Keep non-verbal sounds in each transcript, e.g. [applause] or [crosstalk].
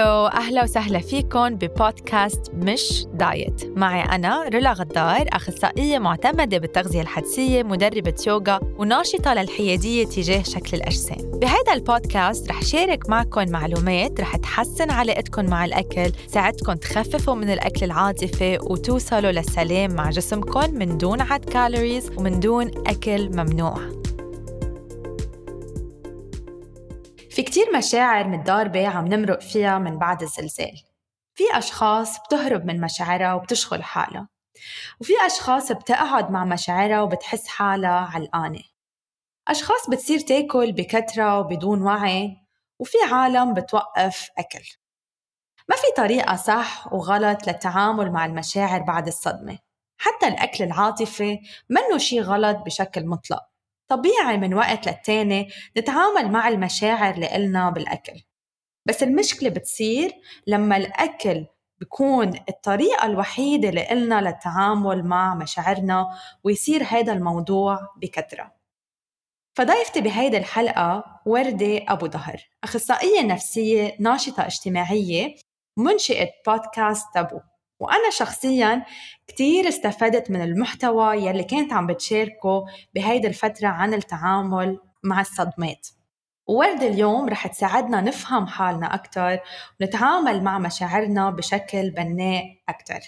Hello أهلا وسهلا فيكم ببودكاست مش دايت. معي أنا رولا غدار أخصائية معتمدة بالتغذية الحدسية مدربة يوغا وناشطة للحيادية تجاه شكل الأجسام. بهذا البودكاست رح شارك معكم معلومات رح تحسن علاقتكم مع الأكل ساعدكم تخففوا من الأكل العاطفي وتوصلوا للسلام مع جسمكم من دون عد calories ومن دون أكل ممنوع. كتير مشاعر متضاربة عم نمرق فيها من بعد الزلزال. في أشخاص بتهرب من مشاعرها وبتشغل حالها وفي أشخاص بتقعد مع مشاعرها وبتحس حالها علقانة. أشخاص بتصير تاكل بكثرة وبدون وعي وفي عالم بتوقف أكل. ما في طريقة صح وغلط للتعامل مع المشاعر بعد الصدمة. حتى الأكل العاطفي منه شي غلط بشكل مطلق. طبيعي من وقت للتاني نتعامل مع المشاعر اللي إلنا بالأكل. بس المشكلة بتصير لما الأكل بيكون الطريقة الوحيدة اللي إلنا للتعامل مع مشاعرنا ويصير هذا الموضوع بكثرة. فضيفتي بهيدي الحلقة وردة أبو ظهر أخصائية نفسية ناشطة اجتماعية منشئة بودكاست تابو. وأنا شخصياً كتير استفدت من المحتوى يلي كانت عم بتشاركه بهيدي الفترة عن التعامل مع الصدمات. ووردة اليوم رح تساعدنا نفهم حالنا أكتر ونتعامل مع مشاعرنا بشكل بناء أكتر.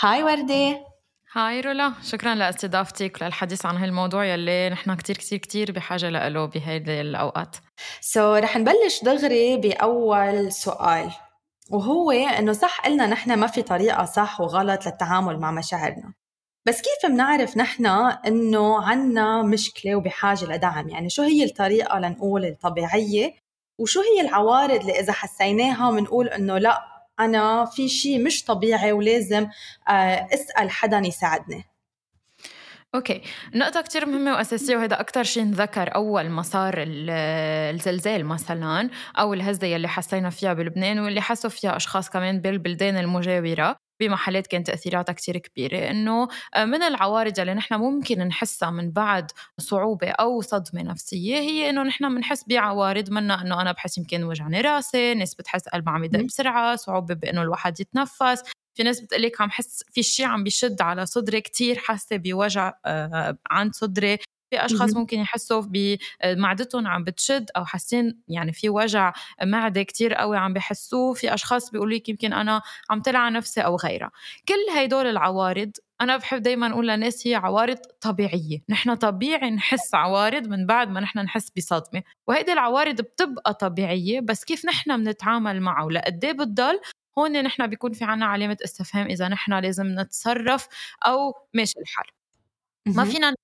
هاي وردة. هاي رولا. شكرا لأستضافتك للحديث عن هالموضوع يلي نحن كتير كتير كتير بحاجة له بهيدي الأوقات. سو so, رح نبلش دغري بأول سؤال. وهو إنه صح قلنا نحن ما في طريقة صح وغلط للتعامل مع مشاعرنا. بس كيف بنعرف نحن إنه عنا مشكلة وبحاجة لدعم؟ يعني شو هي الطريقة لنقول الطبيعية؟ وشو هي العوارض اللي إذا حسيناها بنقول إنه لأ أنا في شيء مش طبيعي ولازم آه، أسأل حدا يساعدني؟ أوكي. نقطة كتير مهمة وأساسية وهذا أكتر شيء انذكر أول ما صار الزلزال مثلا أو الهزة يلي حسينا فيها بلبنان واللي حسوا فيها أشخاص كمان بالبلدان المجاورة بمحلات كانت تأثيراتها كتير كبيرة. إنه من العوارض اللي نحن ممكن نحسها من بعد صعوبة أو صدمة نفسية هي إنه نحن بنحس بعوارض منها إنه أنا بحس يمكن وجعني راسي ناس بتحس قلبها عم يدق بسرعة صعوبة بإنه الواحد يتنفس. في ناس بتقلك عم حس في شيء عم بيشد على صدري كتير حاسة بوجع آه، عند صدري. في أشخاص ممكن يحسوا بمعدتهم عم بتشد أو حاسين يعني في وجع معدة كتير قوي عم بحسوه. في أشخاص بيقولوا لك يمكن أنا عم تلع نفسي أو غيرها. كل هدول العوارض أنا بحب دائما أقول للناس هي عوارض طبيعية. نحن طبيعي نحس عوارض من بعد ما نحن نحس بصدمة. وهيدي العوارض بتبقى طبيعية بس كيف نحن بنتعامل معه؟ ولقد إيه بتضل هون نحن بيكون في عنا علامة استفهام إذا نحن لازم نتصرف أو ماشي الحال. ما فينا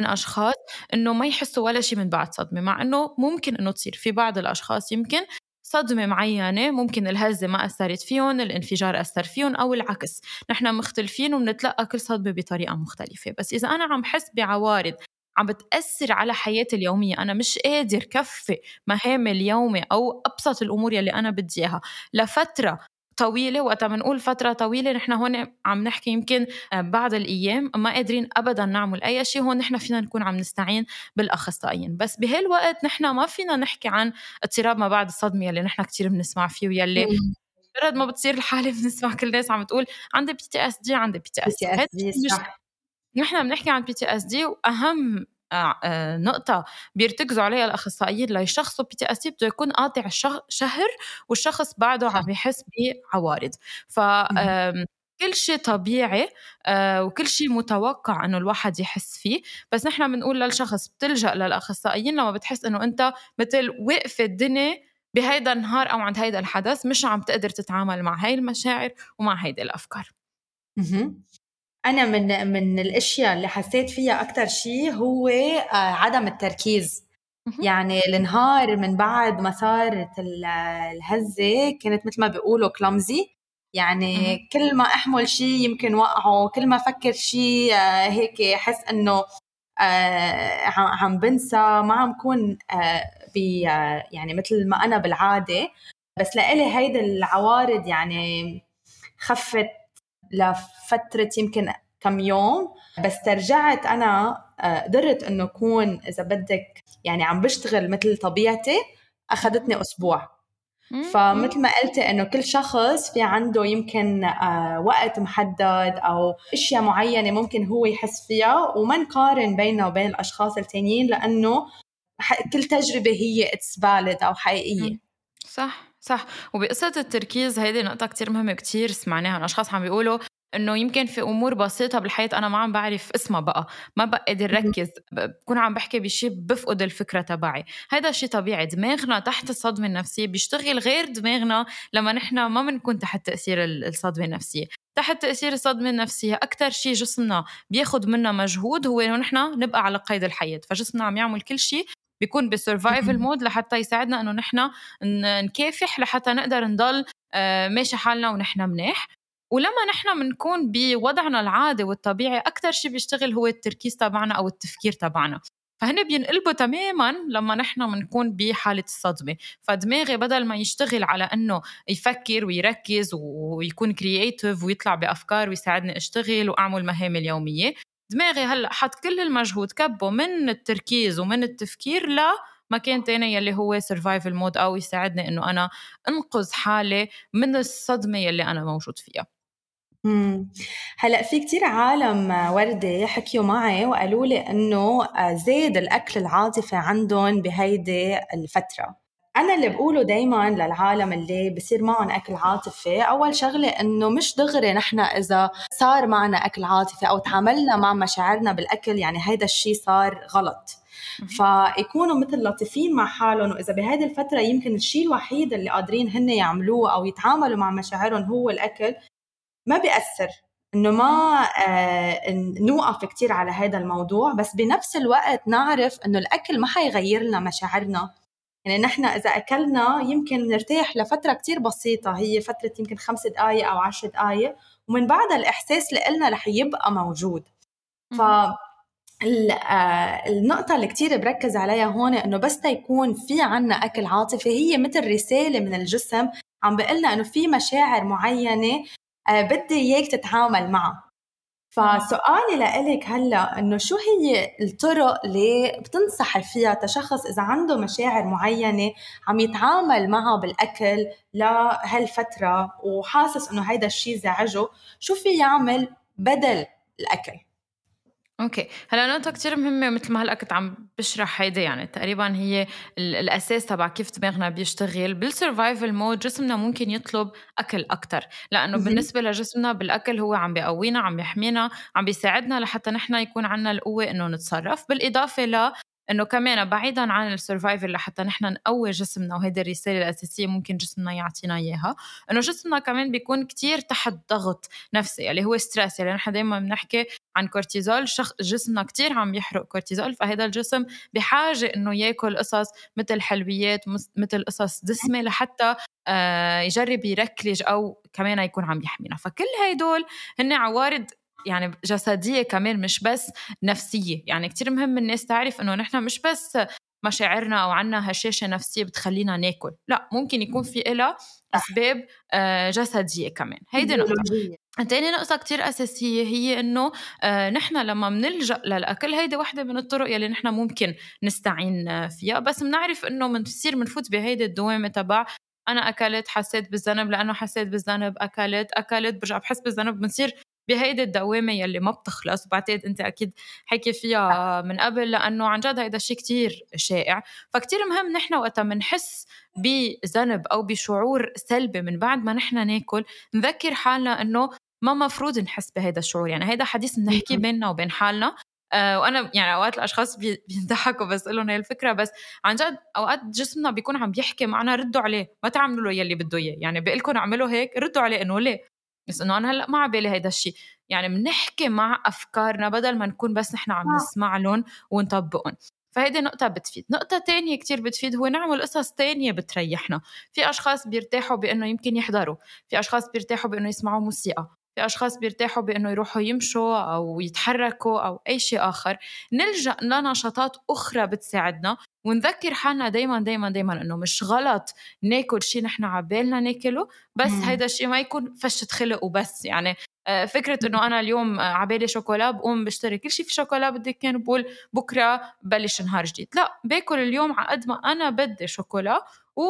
من أشخاص إنه ما يحسوا ولا شيء من بعد صدمة مع إنه ممكن إنه تصير. في بعض الأشخاص يمكن صدمة معينة ممكن الهزة ما أثرت فيهم الانفجار أثر فيهم أو العكس. نحن مختلفين وبنتلقى كل صدمة بطريقة مختلفة. بس إذا أنا عم حس بعوارض عم بتأثر على حياتي اليومية أنا مش قادر كفي مهامي اليومي أو أبسط الأمور يلي أنا بدي إياها. لفترة طويلة وقت بنقول فترة طويلة نحن هون عم نحكي يمكن آه، بعض الأيام ما قادرين ابدا نعمل أي شيء هون نحن فينا نكون عم نستعين بالأخصائيين. بس بهالوقت نحن ما فينا نحكي عن اضطراب ما بعد الصدمة يلي نحن كثير بنسمع فيه ويلي مجرد ما بتصير الحالة [laughs] بنسمع كل الناس عم تقول عندي بي تي اس دي عندي بي تي اس دي نحن بنحكي عن PTSD وأهم نقطة بيرتكزوا عليها الأخصائيين ليشخصوا PTSD بده يكون قاطع شهر والشخص بعده عم يحس بعوارض. ف كل شيء طبيعي آه، وكل شيء متوقع إنه الواحد يحس فيه. بس نحن بنقول للشخص بتلجأ للأخصائيين لما بتحس إنه أنت مثل وقفت الدنيا بهيدا النهار أو عند هيدا الحدث مش عم تقدر تتعامل مع هاي المشاعر ومع هيدي الأفكار. أنا من من الأشياء اللي حسيت فيها أكتر شيء هو آه، عدم التركيز. يعني النهار من بعد ما صارت الهزة كانت مثل ما بيقولوا كلامزي يعني كل ما أحمل شيء يمكن وقعه كل ما أفكر شيء آه، هيك أحس إنه آه، عم بنسى. ما عم كون بي يعني مثل ما أنا بالعادة. بس لإلي هيدي العوارض يعني خفت لفترة يمكن كم يوم بس ترجعت أنا آه، قدرت إنه أكون إذا بدك يعني عم بشتغل مثل طبيعتي أخذتني أسبوع. فمثل ما قلتي إنه كل شخص في عنده يمكن آه وقت محدد أو أشياء معينة ممكن هو يحس فيها وما نقارن بيننا وبين الأشخاص التانيين لأنه كل تجربة هي اتس فاليد أو حقيقية. صح. صح. وبقصة التركيز هيدي نقطة كتير مهمة كتير سمعناها من أشخاص عم بيقولوا إنه يمكن في أمور بسيطة بالحياة أنا ما عم بعرف اسمها بقى ما بقدر ركز بكون عم بحكي بشيء بفقد الفكرة تبعي. هذا شيء طبيعي دماغنا تحت الصدمة النفسية بيشتغل غير دماغنا لما نحن ما بنكون تحت تأثير الصدمة النفسية. تحت تأثير الصدمة النفسية أكثر شيء جسمنا بياخذ منا مجهود هو إنه نحن نبقى على قيد الحياة فجسمنا عم يعمل كل شيء بيكون ب survival mode لحتى يساعدنا إنه نحن نكافح لحتى نقدر نضل آه، ماشي حالنا ونحن منيح. ولما نحن بنكون بوضعنا العادي والطبيعي أكثر شيء بيشتغل هو التركيز تبعنا أو التفكير تبعنا. فهن بينقلبوا تماما لما نحن بنكون بحالة الصدمة. فدماغي بدل ما يشتغل على أنه يفكر ويركز ويكون كرييتيف ويطلع بأفكار ويساعدني أشتغل وأعمل مهامي اليومية دماغي هلأ حط كل المجهود كبه من التركيز ومن التفكير ل مكان تاني يلي هو survival mode أو يساعدني إنه أنا أنقذ حالي من الصدمة يلي أنا موجود فيها إمم. هلأ في كتير عالم وردة حكيوا معي وقالوا لي إنه آه، زاد الأكل العاطفي عندهم بهيدي الفترة. أنا اللي بقوله دايماً للعالم اللي بصير معهم أكل عاطفي، أول شغلة إنه مش دغري نحن إذا صار معنا أكل عاطفي أو تعاملنا مع مشاعرنا بالأكل يعني هيدا الشيء صار غلط. فيكونوا مثل لطيفين مع حالهم وإذا بهذه الفترة يمكن الشيء الوحيد اللي قادرين هن يعملوه أو يتعاملوا مع مشاعرهم هو الأكل ما بيأثر. إنه ما آه نوقف كثير على هذا الموضوع بس بنفس الوقت نعرف إنه الأكل ما حيغير لنا مشاعرنا. يعني نحن إذا أكلنا يمكن نرتاح لفترة كثير بسيطة هي فترة يمكن خمس دقائق أو عشر دقائق ومن بعدها الإحساس لنا رح يبقى موجود. ف آه، النقطة اللي كتير بركز عليها هون إنه بس تيكون في عنا أكل عاطفي هي مثل رسالة من الجسم عم بقلنا إنه في مشاعر معينة آه، بدي إياك تتعامل معها. فسؤالي لإلك هلأ إنه شو هي الطرق اللي بتنصحي فيها تشخص إذا عنده مشاعر معينة عم يتعامل معها بالأكل لهالفترة وحاسس إنه هيدا الشيء زعجه؟ شو في يعمل بدل الأكل؟ okay. هلا نقطة كتير مهمة مثل ما هلأ كنت عم بشرح هيدي يعني. تقريبا هي الأساس تبع كيف دماغنا بيشتغل. بال survival mode جسمنا ممكن يطلب أكل أكثر لأنه بالنسبة لجسمنا بالأكل هو عم بيقوينا عم بيحمينا عم بيساعدنا لحتى نحن يكون عنا القوة إنه نتصرف. بالإضافة ل إنه كمان بعيدا عن ال survival لحتى نحن نقوي جسمنا وهيدي الرسالة الأساسية ممكن جسمنا يعطينا إياها إنه جسمنا كمان بيكون كتير تحت ضغط نفسي اللي هو stress يعني نحن دائما بنحكي عن كورتيزول شخ... جسمنا كتير عم يحرق كورتيزول فهذا الجسم بحاجة إنه ياكل قصص مثل حلويات مثل قصص دسمة لحتى آه يجرب ي regulate أو كمان يكون عم يحمينا. فكل هدول هن عوارض يعني جسدية كمان مش بس نفسية. يعني كتير مهم الناس تعرف إنه نحن مش بس مشاعرنا أو عنا هشاشة نفسية بتخلينا ناكل لا ممكن يكون في لها أسباب آه، جسدية كمان. هيدي نقطة. تاني نقطة كتير أساسية هي إنه آه نحن لما بنلجأ للأكل هيدي واحدة من الطرق يلي نحن ممكن نستعين فيها. بس بنعرف إنه بنصير بنفوت بهيدي الدوامة تبع أنا أكلت حسيت بالذنب لأنه حسيت بالذنب أكلت أكلت برجع بحس بالذنب بنصير بهيدي الدوامة يلي ما بتخلص بعتقد أنت أكيد حكي فيها من قبل لأنه عن جد هيدا الشيء كتير شائع. فكتير مهم نحن وقتها بنحس بذنب أو بشعور سلبي من بعد ما نحن ناكل نذكر حالنا إنه ما مفروض نحس بهذا الشعور. يعني هيدا حديث بنحكيه بيننا وبين حالنا. آه وأنا يعني أوقات الأشخاص بيضحكوا بس لهم هي الفكرة بس عن جد أوقات جسمنا بيكون عم بيحكي معنا ردوا عليه. ما تعملوا له يلي بده إياه. يعني بقول لكم اعملوا هيك ردوا عليه إنه ليه؟ بس إنه أنا هلأ ما على بالي هيدا الشيء يعني بنحكي مع أفكارنا بدل ما نكون بس نحن عم آه. نسمع لهم ونطبقهم. فهيدي نقطة بتفيد. نقطة تانية كتير بتفيد هو نعمل قصص تانية بتريحنا. في أشخاص بيرتاحوا بأنه يمكن يحضروا. في أشخاص بيرتاحوا بأنه يسمعوا موسيقى. في أشخاص بيرتاحوا بأنه يروحوا يمشوا أو يتحركوا أو أي شيء آخر. نلجأ لنشاطات أخرى بتساعدنا. ونذكر حالنا دايما دايما دايما إنه مش غلط ناكل شيء نحن عبالنا ناكله بس مم. هيدا الشيء ما يكون فشة خلق وبس يعني آه، فكرة إنه أنا اليوم عبالي شوكولا بقوم بشتري كل شيء في شوكولا بدي كان بقول بكرة بلش نهار جديد لا باكل اليوم على قد ما أنا بدي شوكولا و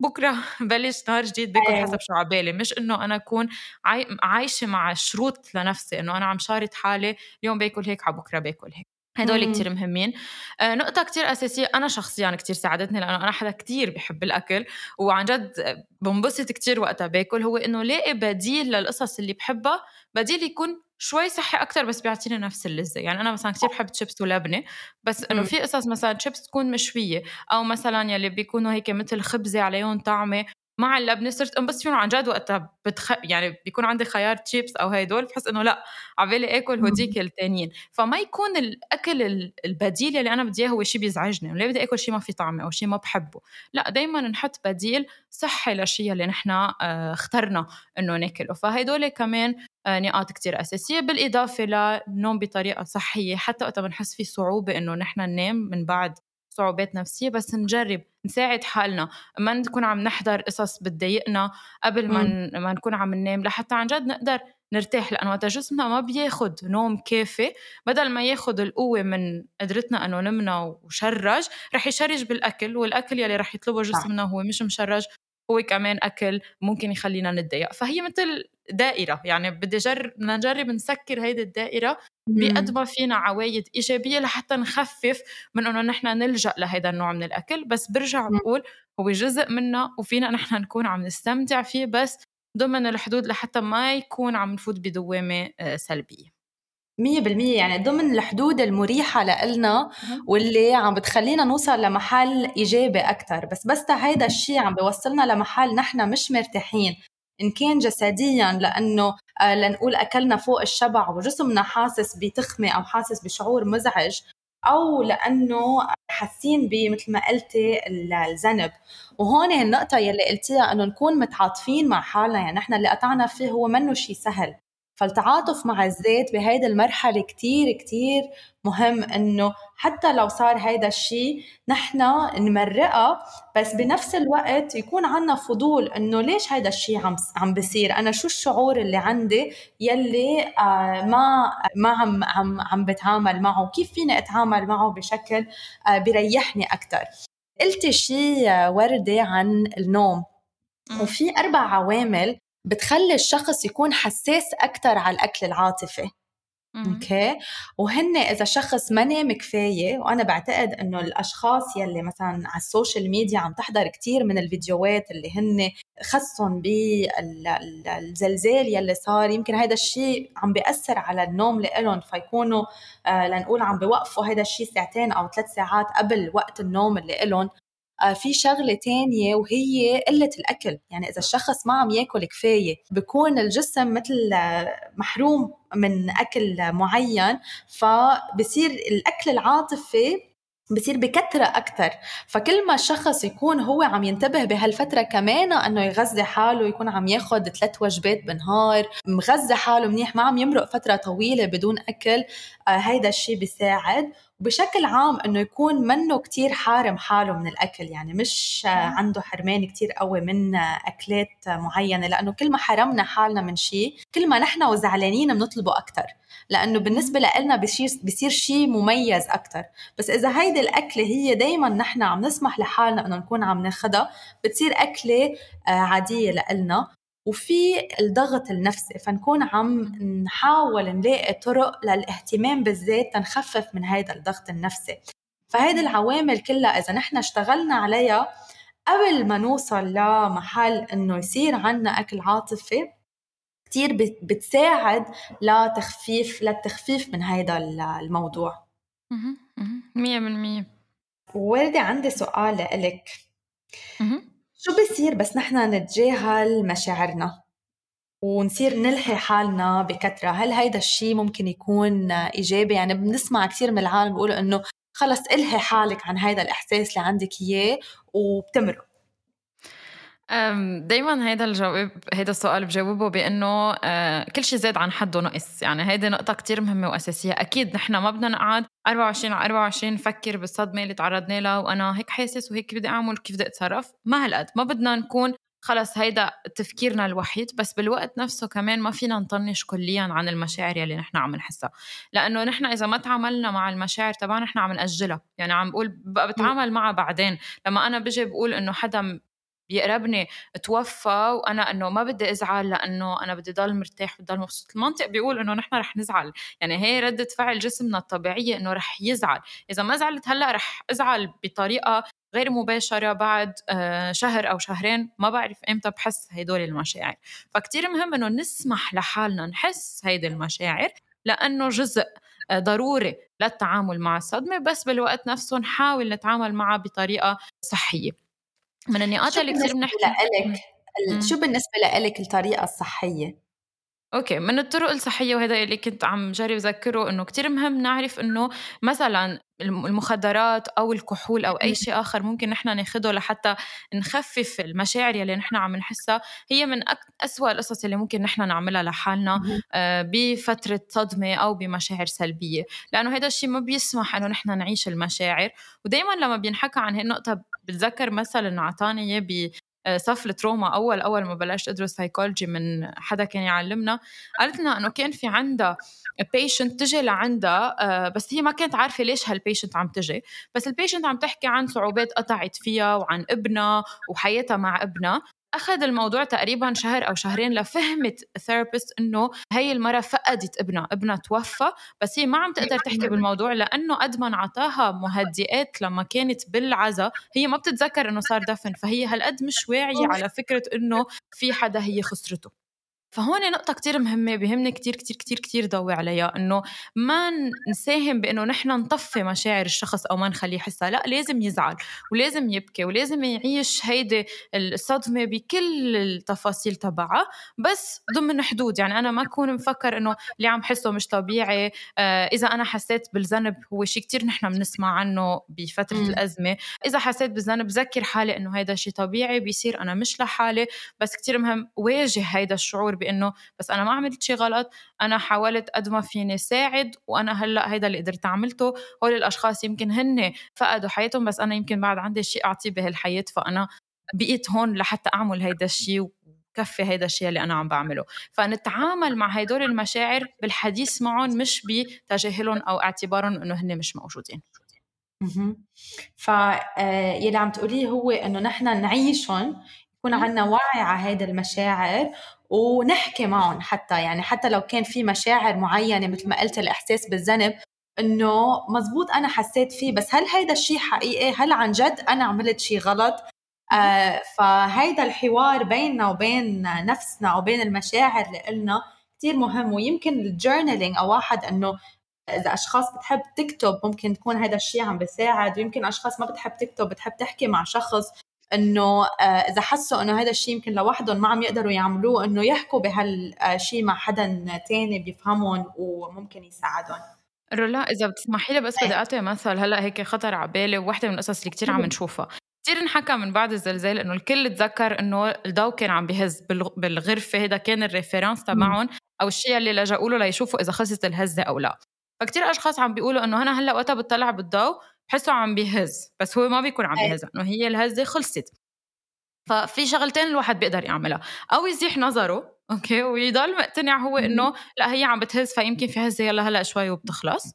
بكره [laughs] بلش نهار جديد باكل أيوة. حسب شو عبالي مش إنه أنا أكون عاي... عايشة مع شروط لنفسي إنه أنا عم شارط حالي اليوم باكل هيك على بكرة باكل هيك هدول كتير مهمين. آه نقطة كتير أساسية. أنا شخصيا كتير ساعدتني لأنه أنا حدا كتير بحب الأكل وعن جد بنبسط كتير وقتها باكل. هو إنه لاقي بديل للقصص اللي بحبها بديل يكون شوي صحي أكثر بس بيعطيني نفس اللذة. يعني أنا مثلا كثير بحب تشيبس ولبنة بس إنه في قصص مثلا تشيبس تكون مشوية أو مثلا يلي بيكونوا هيك مثل خبزة عليهم طعمة مع اللبنه صرت انبسط فيهم عن جد وقتها بتخ... يعني بيكون عندي خيار تشيبس أو هدول بحس إنه لا عبالي آكل هوديك التانيين. فما يكون الأكل البديل اللي أنا بدي إياه هو شيء بيزعجني ليه بدي آكل شيء ما في طعمه أو شيء ما بحبه؟ لا دائما نحط بديل صحي للشيء اللي نحن آه، اخترنا إنه ناكله. فهدول كمان آه، نقاط كتير أساسية. بالإضافة للنوم بطريقة صحية حتى وقت بنحس في صعوبة إنه نحن ننام من بعد صعوبات نفسية بس نجرب نساعد حالنا. ما نكون عم نحضر قصص بتضايقنا قبل ما ما نكون عم ننام لحتى عن جد نقدر نرتاح. لأنه وقت جسمنا ما بياخد نوم كافي بدل ما ياخد القوة من قدرتنا أنه نمنا وشرج رح يشرج بالأكل والأكل يلي رح يطلبه جسمنا هو مش مشرج هو كمان أكل ممكن يخلينا نتضايق. فهي مثل دائرة يعني بدي جرب بدنا نجرب نسكر هيدي الدائرة بقد ما فينا عوايد إيجابية لحتى نخفف من إنه نحن نلجأ لهيدا النوع من الأكل. بس برجع بقول هو جزء منا وفينا نحن نكون عم نستمتع فيه بس ضمن الحدود لحتى ما يكون عم نفوت بدوامة آه، سلبية. مية بالمية يعني ضمن الحدود المريحة لإلنا واللي عم بتخلينا نوصل لمحل إيجابي أكتر. بس بس هيدا الشيء عم بيوصلنا لمحل نحن مش مرتاحين. إن كان جسديا لأنه آه لنقول أكلنا فوق الشبع وجسمنا حاسس بتخمة أو حاسس بشعور مزعج أو لأنه حاسين بمثل ما قلتي الذنب. وهون النقطة يلي قلتيها إنه نكون متعاطفين مع حالنا. يعني نحن اللي قطعنا فيه هو منه شيء سهل. فالتعاطف مع الذات بهيدي المرحلة كتير كتير مهم إنه حتى لو صار هيدا الشيء نحن نمرقها بس بنفس الوقت يكون عنا فضول إنه ليش هيدا الشيء عم عم بصير؟ أنا شو الشعور اللي عندي يلي آه ما ما عم عم عم بتعامل معه؟ كيف فيني أتعامل معه بشكل آه بيريحني أكثر قلتي شيء وردة عن النوم. وفي أربع عوامل بتخلي الشخص يكون حساس أكثر على الأكل العاطفي. okay؟ وهن إذا شخص ما نام كفاية وأنا بعتقد إنه الأشخاص يلي مثلا على ال social media عم تحضر كثير من الفيديوهات اللي هن خصهم بالزلزال يلي صار يمكن هذا الشيء عم بيأثر على النوم لإلهم فيكونوا آه لنقول عم بيوقفوا هذا الشيء ساعتين أو ثلاث ساعات قبل وقت النوم اللي إلهم. في شغلة تانية وهي قلة الأكل. يعني إذا الشخص ما عم ياكل كفاية بكون الجسم مثل آه، محروم من أكل معين فبصير الأكل العاطفي بصير بكثرة أكثر. فكل ما الشخص يكون هو عم ينتبه بهالفترة كمان أنه يغذي حاله يكون عم ياخد ثلاث وجبات بالنهار مغذي حاله منيح ما عم يمرق فترة طويلة بدون أكل آه هيدا الشيء بيساعد. وبشكل عام إنه يكون منه كتير حارم حاله من الأكل يعني مش عنده حرمان كتير قوي من أكلات معينة لأنه كل ما حرمنا حالنا من شيء كل ما نحن وزعلانين بنطلبه أكثر لأنه بالنسبة لنا بصير شيء مميز أكثر بس إذا هيدي الأكلة هي دائما نحن عم نسمح لحالنا إنه نكون عم ناخذها بتصير أكلة آه، عادية لنا وفي الضغط النفسي فنكون عم نحاول نلاقي طرق للاهتمام بالذات تنخفف من هذا الضغط النفسي. فهيدي العوامل كلها إذا نحن اشتغلنا عليها قبل ما نوصل لمحل إنه يصير عنا أكل عاطفي كتير بتساعد لتخفيف للتخفيف من هذا الموضوع. مية بالمية. وردي عندي سؤال لإلك. شو بصير بس نحن نتجاهل مشاعرنا ونصير نلهي حالنا بكثرة؟ هل هيدا الشيء ممكن يكون إيجابي؟ يعني بنسمع كثير من العالم بيقولوا إنه خلص إلهي حالك عن هيدا الإحساس اللي عندك إياه وبتمرق. دايما هيدا الجواب هيدا السؤال بجاوبه بأنه آه، كل شيء زاد عن حده نقص. يعني هيدي نقطة كتير مهمة وأساسية. أكيد نحن ما بدنا نقعد 24 على 24 نفكر بالصدمة اللي تعرضنا لها وأنا هيك حاسس وهيك بدي أعمل كيف بدي أتصرف؟ ما هالقد. ما بدنا نكون خلص هيدا تفكيرنا الوحيد بس بالوقت نفسه كمان ما فينا نطنش كليا عن المشاعر يلي نحن عم نحسها. لأنه نحن إذا ما تعاملنا مع المشاعر تبعنا نحن عم نأجلها. يعني عم بقول بقى بتعامل معها بعدين. لما أنا بجي بقول إنه حدا بيقربني توفى وأنا إنه ما بدي أزعل لأنه أنا بدي ضل مرتاح بدي ضل مبسوط. المنطق بيقول إنه نحن رح نزعل. يعني هي ردة فعل جسمنا الطبيعية إنه رح يزعل. إذا ما زعلت هلأ رح أزعل بطريقة غير مباشرة بعد آه، شهر أو شهرين. ما بعرف إمتى بحس هدول المشاعر. فكتير مهم إنه نسمح لحالنا نحس هيدي المشاعر لأنه جزء آه، ضروري للتعامل مع الصدمة بس بالوقت نفسه نحاول نتعامل معها بطريقة صحية. من النقاط اللي كثير بنحكي لك شو بالنسبة لك الطريقة الصحية؟ أوكي من الطرق الصحية وهذا اللي كنت عم جرب اذكره إنه كتير مهم نعرف إنه مثلا المخدرات أو الكحول أو أي شيء آخر ممكن نحن ناخده لحتى نخفف المشاعر يلي نحن عم نحسها هي من أسوأ القصص اللي ممكن نحن نعملها لحالنا آه، بفترة صدمة أو بمشاعر سلبية لأنه هذا الشيء ما بيسمح إنه نحن نعيش المشاعر ودائما لما بينحكى عن هي النقطة بتذكر مثل أعطاني إياه صف ال trauma أول أول ما بلشت أدرس سايكولوجي من حدا كان يعلمنا قالت لنا إنه كان في عندها patient تجي لعندها آه، بس هي ما كانت عارفة ليش هال patient عم تجي بس ال patient عم تحكي عن صعوبات قطعت فيها وعن ابنها وحياتها مع ابنها. أخذ الموضوع تقريبا شهر أو شهرين لفهمت ال therapist إنه هي المرة فقدت ابنها ابنها توفى بس هي ما عم تقدر تحكي بالموضوع لأنه قد ما انعطاها مهدئات لما كانت بالعزا. هي ما بتتذكر إنه صار دفن فهي هالقد مش واعية على فكرة إنه في حدا هي خسرته. فهون نقطة كتير مهمة بهمني كتير كتير كتير كتير ضوي عليها إنه ما نساهم بإنه نحن نطفي مشاعر الشخص أو ما نخليه يحسها لا لازم يزعل ولازم يبكي ولازم يعيش هيدي الصدمة بكل التفاصيل تبعها بس ضمن حدود يعني أنا ما أكون مفكر إنه اللي عم حسه مش طبيعي آه إذا أنا حسيت بالذنب هو شيء كتير نحن بنسمع عنه بفترة م. الأزمة إذا حسيت بالذنب ذكر حالي إنه هيدا شيء طبيعي بيصير أنا مش لحالي بس كتير مهم واجه هيدا الشعور بإنه بس أنا ما عملت شيء غلط أنا حاولت قد ما فيني ساعد وأنا هلأ هيدا اللي قدرت عملته هول الأشخاص يمكن هن فقدوا حياتهم بس أنا يمكن بعد عندي شيء اعطيه بهالحياه فأنا بقيت هون لحتى أعمل هيدا الشيء كفي هيدا الشيء اللي أنا عم بعمله. فنتعامل مع هدول المشاعر بالحديث معهم مش بتجاهلهم أو اعتبارهم إنه هن مش موجودين. ف آه، يلي عم تقوليه هو إنه نحن نعيشهم يكون عندنا وعي على هيدا المشاعر ونحكي معهم حتى يعني حتى لو كان في مشاعر معينة مثل ما قلت الإحساس بالذنب إنه مزبوط أنا حسيت فيه بس هل هيدا الشيء حقيقي؟ هل عن جد أنا عملت شيء غلط؟ آه فهيدا الحوار بيننا وبين نفسنا وبين المشاعر اللي قلنا كتير مهم ويمكن الجورنالينج أو واحد إنه إذا أشخاص بتحب تكتب ممكن تكون هذا الشيء عم بيساعد ويمكن أشخاص ما بتحب تكتب بتحب تحكي مع شخص إنه آه، إذا حسوا إنه هذا الشيء يمكن لوحدهم ما عم يقدروا يعملوه إنه يحكوا بهالشيء مع حدا تاني بيفهمهم وممكن يساعدهم. رولا إذا بتسمحي لي بس بدي إيه. اعطي مثل هلأ هيك خطر على بالي ووحدة من القصص اللي كثير عم نشوفها. كثير انحكى من بعد الزلزال إنه الكل تذكر إنه الضوء كان عم بهز بالغرفة هذا كان ال reference تبعهم أو الشيء اللي لجأوا له ليشوفوا إذا خلصت الهزة أو لا. فكتير أشخاص عم بيقولوا إنه أنا هلأ وقتها بتطلع بالضوء بحسه عم بيهز بس هو ما بيكون عم. بيهز انه هي الهزة خلصت. ففي شغلتين الواحد بيقدر يعملها أو يزيح نظره okay ويضل مقتنع هو إنه لا هي عم بتهز فيمكن في هزة يلا هلأ شوي وبتخلص.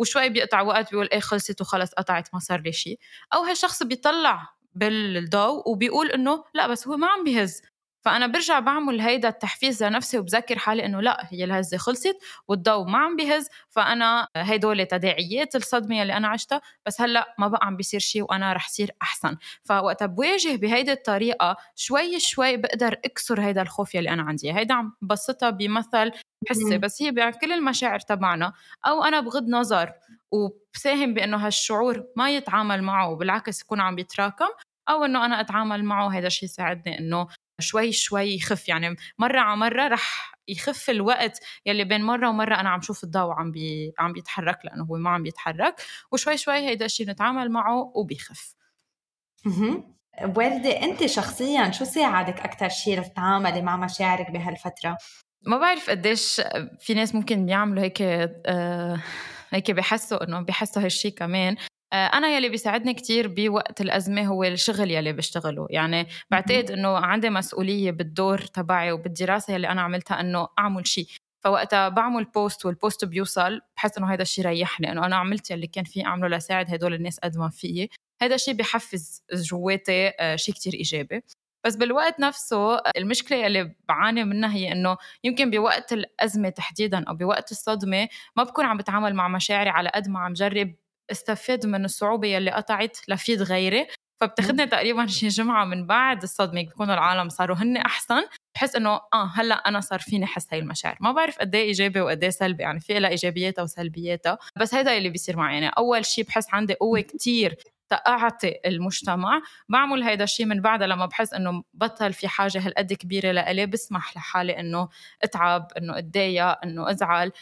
وشوي بيقطع وقت بيقول إيه خلصت وخلص قطعت ما صار لي شيء أو هالشخص بيطلع بالضوء وبيقول إنه لا بس هو ما عم بيهز. فأنا برجع بعمل هيدا التحفيز لنفسي وبذكر حالي إنه لا هي الهزة خلصت والضوء ما عم بيهز فأنا هدول تداعيات الصدمة اللي أنا عشتها بس هلأ ما بقى عم بيصير شيء وأنا رح صير أحسن. فوقتها بواجه بهيدي الطريقة شوي شوي بقدر أكسر هيدا الخوف يلي أنا عندي هيدا عم بسطها بمثل حسي بس هي بكل المشاعر تبعنا. أو أنا بغض نظر وبساهم بإنه هالشعور ما يتعامل معه وبالعكس يكون عم بيتراكم أو إنه أنا أتعامل معه هذا الشيء يساعدني إنه شوي شوي يخف يعني مرة على مرة رح يخف الوقت يلي بين مرة ومرة أنا عم شوف الضوء عم بي عم بيتحرك لأنه هو ما عم بيتحرك وشوي شوي هيدا الشيء نتعامل معه وبيخف. وردة أنت شخصيا شو ساعدك أكثر شيء لتتعاملي مع مشاعرك بهالفترة؟ ما بعرف قديش في ناس ممكن بيعملوا هيك آه هيك بحسوا إنه بحسوا هالشيء كمان آه، أنا يلي بيساعدني كتير بوقت الأزمة هو الشغل يلي بشتغله. يعني بعتقد إنه عندي مسؤولية بالدور تبعي وبالدراسة يلي أنا عملتها إنه أعمل شيء فوقتها بعمل post وال post بيوصل بحس إنه هذا الشيء ريحني إنه أنا عملت يلي كان في أعمله لساعد هدول الناس قد ما فيي هذا الشيء بحفز جواتي آه، شيء كتير إيجابي. بس بالوقت نفسه المشكلة اللي بعاني منها هي إنه يمكن بوقت الأزمة تحديدا أو بوقت الصدمة ما بكون عم بتعامل مع مشاعري على قد ما عم جرب استفاد من الصعوبة يلي قطعت لفيد غيري فبتاخذني تقريبا شي جمعة من بعد الصدمة بيكونوا العالم صاروا هن أحسن بحس إنه آه هلأ أنا صار فيني أحس هاي المشاعر. ما بعرف قد إيه إيجابي وقد إيه سلبي يعني في لها إيجابياتها وسلبياتها بس هيدا اللي بيصير معي. يعني أول شيء بحس عندي قوة كتير تأعطي المجتمع بعمل هيدا الشيء من بعدها لما بحس إنه بطل في حاجة هالقد كبيرة لإلي بسمح لحالي إنه أتعب إنه أتضايق إنه أزعل.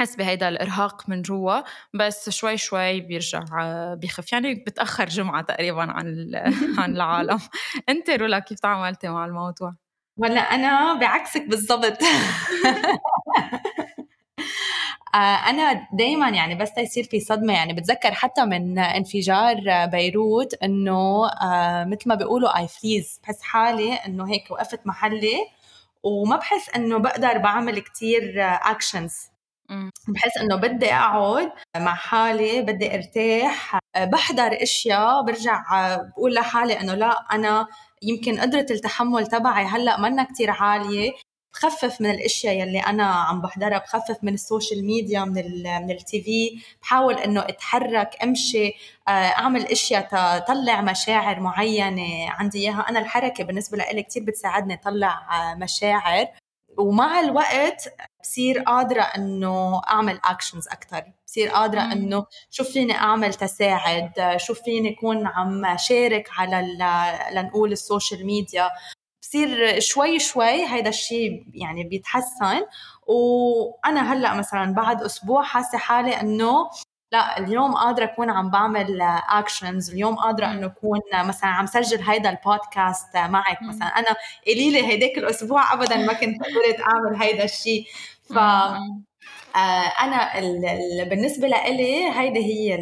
حس بهيدا الإرهاق من جوا بس شوي شوي بيرجع بيخف يعني بتأخر جمعة تقريبا عن [laughs] عن العالم. أنت رولا كيف تعاملتي مع الموضوع؟ ولا أنا بعكسك بالضبط. [laughs] آه، أنا دائما يعني بس يصير في صدمة. يعني بتذكر حتى من انفجار بيروت إنه آه، مثل ما بيقولوا I freeze بحس حالي إنه هيك وقفت محلي وما بحس إنه بقدر بعمل كتير actions بحس إنه بدي أقعد مع حالي بدي أرتاح. بحضر أشياء برجع بقول لحالي إنه لا أنا يمكن قدرة التحمل تبعي هلأ منا كتير عالية. بخفف من الأشياء يلي أنا عم بحضرها بخفف من ال social media من من ال TV بحاول إنه أتحرك أمشي آه، أعمل أشياء تطلع مشاعر معينة عندي إياها. أنا الحركة بالنسبة لي كثير بتساعدني أطلع آه، مشاعر. ومع الوقت بصير قادرة إنه أعمل actions أكثر بصير قادرة إنه شو فيني أعمل تساعد شو فيني أكون عم شارك على لنقول ال social media بصير شوي شوي هيدا الشيء يعني بيتحسن. وأنا هلأ مثلا بعد أسبوع حاسة حالي إنه لا اليوم قادرة أكون عم بعمل actions اليوم قادرة إنه أكون مثلا عم سجل هيدا البودكاست معك مثلا. أنا قليلة هيداك الأسبوع ابدا ما كنت [laughs] قدرت أعمل هيدا الشيء ف آه، أنا بالنسبة لإلي هيدي هي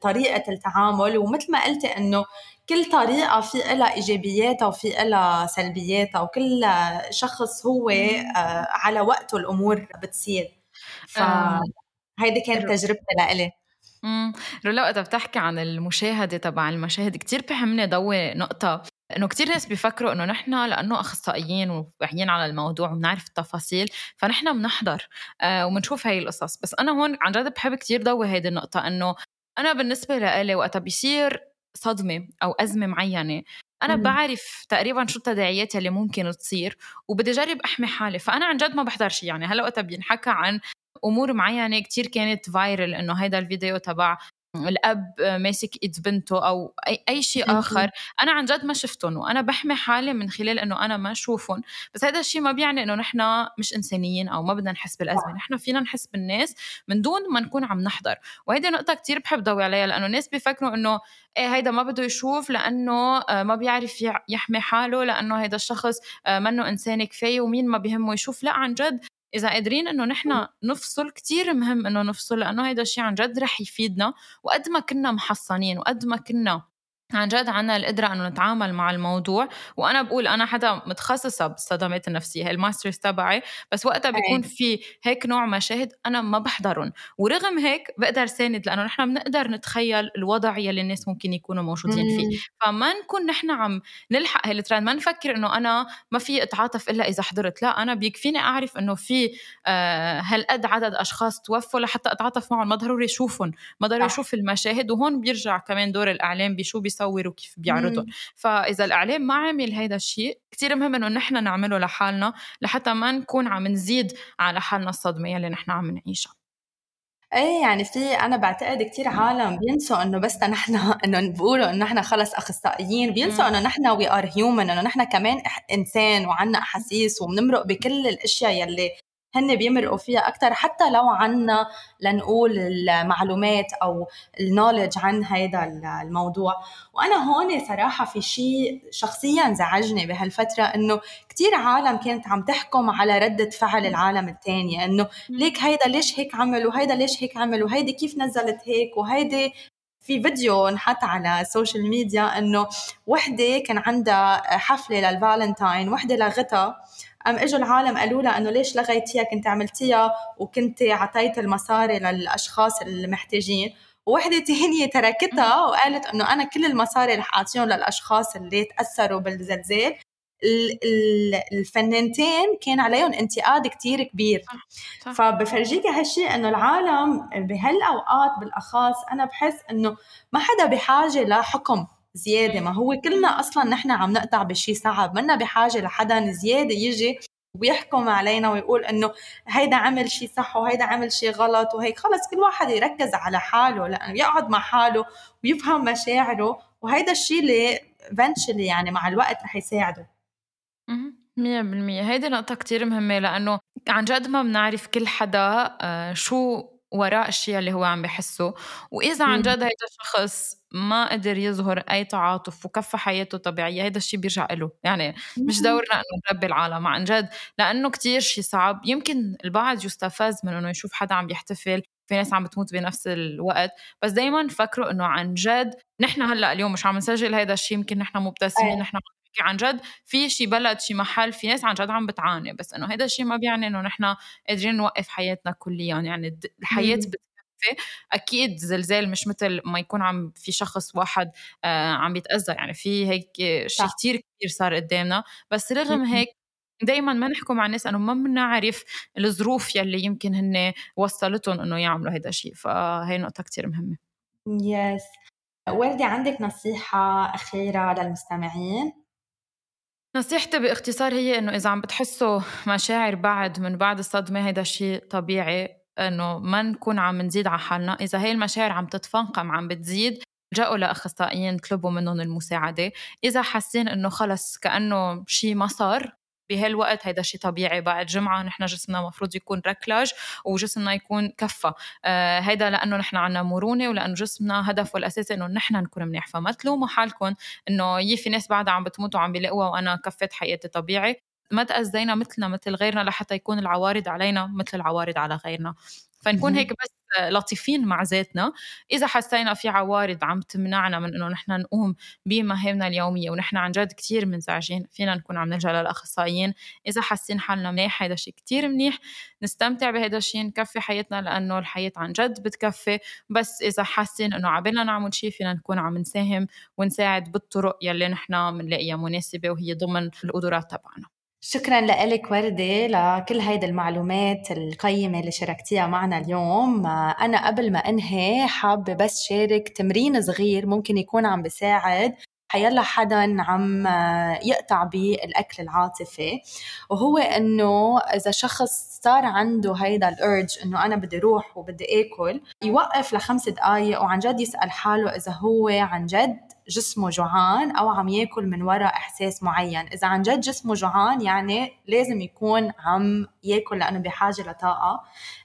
طريقة التعامل. ومثل ما قلتي إنه كل طريقة في لها إيجابياتها وفي لها سلبياتها وكل شخص هو آه، على وقته الأمور بتصير. ف هيدي كانت تجربتي لإلي. امم رولا وقتها بتحكي عن المشاهدة تبع المشاهد كتير بهمني ضوي نقطة إنه كتير ناس بيفكروا إنه نحن لأنه أخصائيين وواعيين على الموضوع وبنعرف التفاصيل فنحن بنحضر آه وبنشوف هاي القصص. بس أنا هون عن جد بحب كتير ضوي هيدي النقطة إنه أنا بالنسبة لإلي وقتها بيصير صدمة أو أزمة معينة. أنا مم. بعرف تقريبا شو التداعيات اللي ممكن تصير وبدي أجرب أحمي حالي. فأنا عن جد ما بحضر شيء يعني. هلأ وقتها بينحكى عن أمور معينة كتير كانت فايرل إنه هيدا الفيديو تبع الأب ماسك إيد بنته أو أي أي شيء آخر. أنا عن جد ما شفتهم وأنا بحمي حالي من خلال إنه أنا ما اشوفهم بس هذا الشيء ما بيعني إنه نحن مش إنسانيين أو ما بدنا نحس بالأزمة. نحن فينا نحس بالناس من دون ما نكون عم نحضر. وهيدي نقطة كتير بحب ضوي عليها لأنه الناس بيفكروا إنه إيه هيدا ما بده يشوف لأنه آه، ما بيعرف يحمي حاله لأنه هيدا الشخص آه، منه إنسان كفاية ومين ما بيهمه يشوف. لا عن جد إذا قادرين إنه نحن نفصل كتير مهم إنه نفصل لأنه هيدا الشيء عن جد رح يفيدنا وقد ما كنا محصنين وقد ما كنا عن جد عنا القدرة أنه نتعامل مع الموضوع. وأنا بقول أنا حدا متخصصة بالصدمات النفسية ال masters تبعي. بس وقتها بيكون في هيك نوع مشاهد أنا ما بحضرهم. ورغم هيك بقدر ساند لأنه نحن بنقدر نتخيل الوضع يلي الناس ممكن يكونوا موجودين فيه. فما نكون نحن عم نلحق هال trend ال trend ما نفكر أنه أنا ما في أتعاطف إلا إذا حضرت. لا أنا بيكفيني أعرف أنه في آه هالقد عدد أشخاص توفوا لحتى أتعاطف معهم. ما ضروري أشوفهم ما ضروري أشوف المشاهد. وهون بيرجع كمان دور الإعلام بشو بيصير بيصوروا وكيف بيعرضهم فإذا الإعلام ما عمل هيدا الشيء كثير مهم إنه نحن نعمله لحالنا لحتى ما نكون عم نزيد على حالنا الصدمة يلي نحن عم نعيشها. إيه يعني في أنا بعتقد كثير عالم بينسوا إنه بس نحن [laughs] إنه بيقولوا إنه نحن خلص أخصائيين بينسوا إنه نحن we are human إنه نحن كمان إنسان وعنا أحاسيس وبنمرق بكل الأشياء يلي هن بيمرقوا فيها أكثر حتى لو عنا لنقول المعلومات أو ال knowledge عن هذا الموضوع. وأنا هون صراحة في شيء شخصيا زعجني بهالفترة إنه كثير عالم كانت عم تحكم على ردة فعل العالم الثانية إنه ليك هيدا ليش هيك عمل وهيدا ليش هيك عمل وهيدي كيف نزلت هيك وهيدي. في فيديو انحط على ال social media إنه وحدة كان عندها حفلة للفالنتاين وحدة لغتها. قام إجوا العالم قالوا لها إنه ليش لغيتيها كنت عملتيها وكنت عطيت المصاري للأشخاص المحتاجين. ووحدة تانية تركتها وقالت إنه أنا كل المصاري اللي حاعطيهم للأشخاص اللي تأثروا بالزلزال. الفنانتين كان عليهم انتقاد كتير كبير. صح. فبفرجيك هالشيء إنه العالم بهالأوقات بالأخص أنا بحس إنه ما حدا بحاجة لحكم. زيادة. ما هو كلنا أصلا نحن عم نقطع بشيء صعب. منا بحاجة لحدا زيادة يجي ويحكم علينا ويقول إنه هيدا عمل شيء صح وهيدا عمل شيء غلط وهيك. خلص كل واحد يركز على حاله لأنه يقعد مع حاله ويفهم مشاعره. وهيدا الشيء اللي eventually يعني مع الوقت رح يساعده. مية بالمية. هيدي نقطة كتير مهمة لأنه عن جد ما بنعرف كل حدا آه، شو وراء الشيء اللي هو عم بحسه. وإذا عن جد هيدا الشخص ما قدر يظهر أي تعاطف وكفى حياته طبيعية هيدا الشيء بيرجع له يعني مش دورنا إنه نربي العالم. عن جد لأنه كتير شيء صعب. يمكن البعض يستفز من إنه يشوف حدا عم يحتفل في ناس عم بتموت بنفس الوقت. بس دايما فكروا إنه عن جد نحن هلأ اليوم مش عم نسجل هذا الشيء يمكن نحن مبتسمين نحن بحكي عن جد في شي بلد شي محل في ناس عن جد عم بتعاني بس إنه هذا الشيء ما بيعني إنه نحن قادرين نوقف حياتنا كليا. يعني الحياة بتكفي أكيد زلزال مش مثل ما يكون عم في شخص واحد آه عم بيتأذى. يعني في هيك شيء كثير كثير صار قدامنا. بس رغم هيك دائما ما نحكم على الناس إنه ما بنعرف الظروف يلي يمكن هن وصلتهم إنه يعملوا هذا الشيء فهي نقطة كثير مهمة. يس وردي عندك نصيحة أخيرة للمستمعين؟ نصيحتي باختصار هي إنه إذا عم بتحسوا مشاعر بعد من بعد الصدمة هيدا شيء طبيعي إنه ما نكون عم نزيد على حالنا. إذا هي المشاعر عم تتفاقم عم بتزيد جاءوا لأخصائيين طلبوا منهم المساعدة. إذا حاسين إنه خلص كأنه شيء ما صار بهالوقت هيدا شيء طبيعي. بعد جمعة نحن جسمنا مفروض يكون ركلاج وجسمنا يكون كفى آه هيدا لأنه نحن عنا مرونة ولأنه جسمنا هدفه الأساسي إنه نحن نكون منيح. فما تلوموا حالكم إنه يي في ناس بعدها عم بتموت وعم بيلاقوها وأنا كفيت حياتي طبيعي. ما تأذينا مثلنا مثل غيرنا لحتى يكون العوارض علينا مثل العوارض على غيرنا. فنكون هيك بس لطيفين مع ذاتنا. إذا حسينا في عوارض عم تمنعنا من إنه نحن نقوم بمهامنا اليومية ونحن عن جد كثير منزعجين فينا نكون عم نلجأ للأخصائيين. إذا حاسين حالنا منيح هذا شيء كثير منيح. نستمتع بهذا الشيء نكفي حياتنا لأنه الحياة عن جد بتكفي. بس إذا حاسين إنه عبالنا نعمل شيء فينا نكون عم نساهم ونساعد بالطرق يلي نحن بنلاقيها مناسبة وهي ضمن القدرات تبعنا. شكرا لك وردة لكل هيدي المعلومات القيمة اللي شاركتيها معنا اليوم. أنا قبل ما أنهي حابة بس شارك تمرين صغير ممكن يكون عم بساعد. حيلا حدا عم يقطع بالأكل العاطفي وهو إنه إذا شخص صار عنده هيدا الأرج إنه أنا بدي أروح وبدي آكل يوقف لخمس دقايق وعن جد يسأل حاله إذا هو عن جد جسمه جوعان أو عم ياكل من وراء إحساس معين. إذا عن جد جسمه جوعان يعني لازم يكون عم ياكل لأنه بحاجة لطاقة.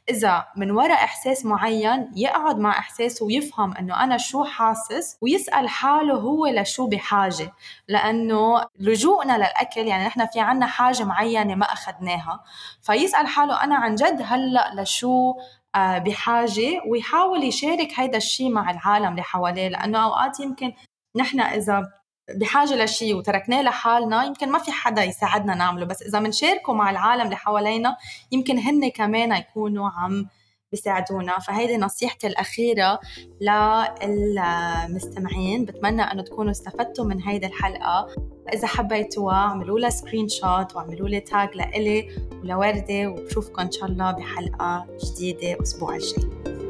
إذا من وراء إحساس معين يقعد مع إحساسه ويفهم إنه أنا شو حاسس ويسأل حاله هو لشو بحاجة. لأنه لجوءنا للأكل يعني نحن في عنا حاجة معينة ما أخذناها. فيسأل حاله أنا عن جد هلأ لشو آه، بحاجة ويحاول يشارك هيدا الشيء مع العالم اللي حواليه. لأنه أوقات يمكن نحن إذا بحاجة لشيء وتركناه لحالنا يمكن ما في حدا يساعدنا نعمله. بس إذا بنشاركه مع العالم اللي حوالينا يمكن هن كمان يكونوا عم بيساعدونا. فهيدي نصيحتي الأخيرة للمستمعين. بتمنى أنه تكونوا استفدتوا من هيدي الحلقة. إذا حبيتوها اعملوا لها screenshot واعملوا لي tag لإلي ولوردة وبشوفكم إن شاء الله بحلقة جديدة أسبوع الجاي.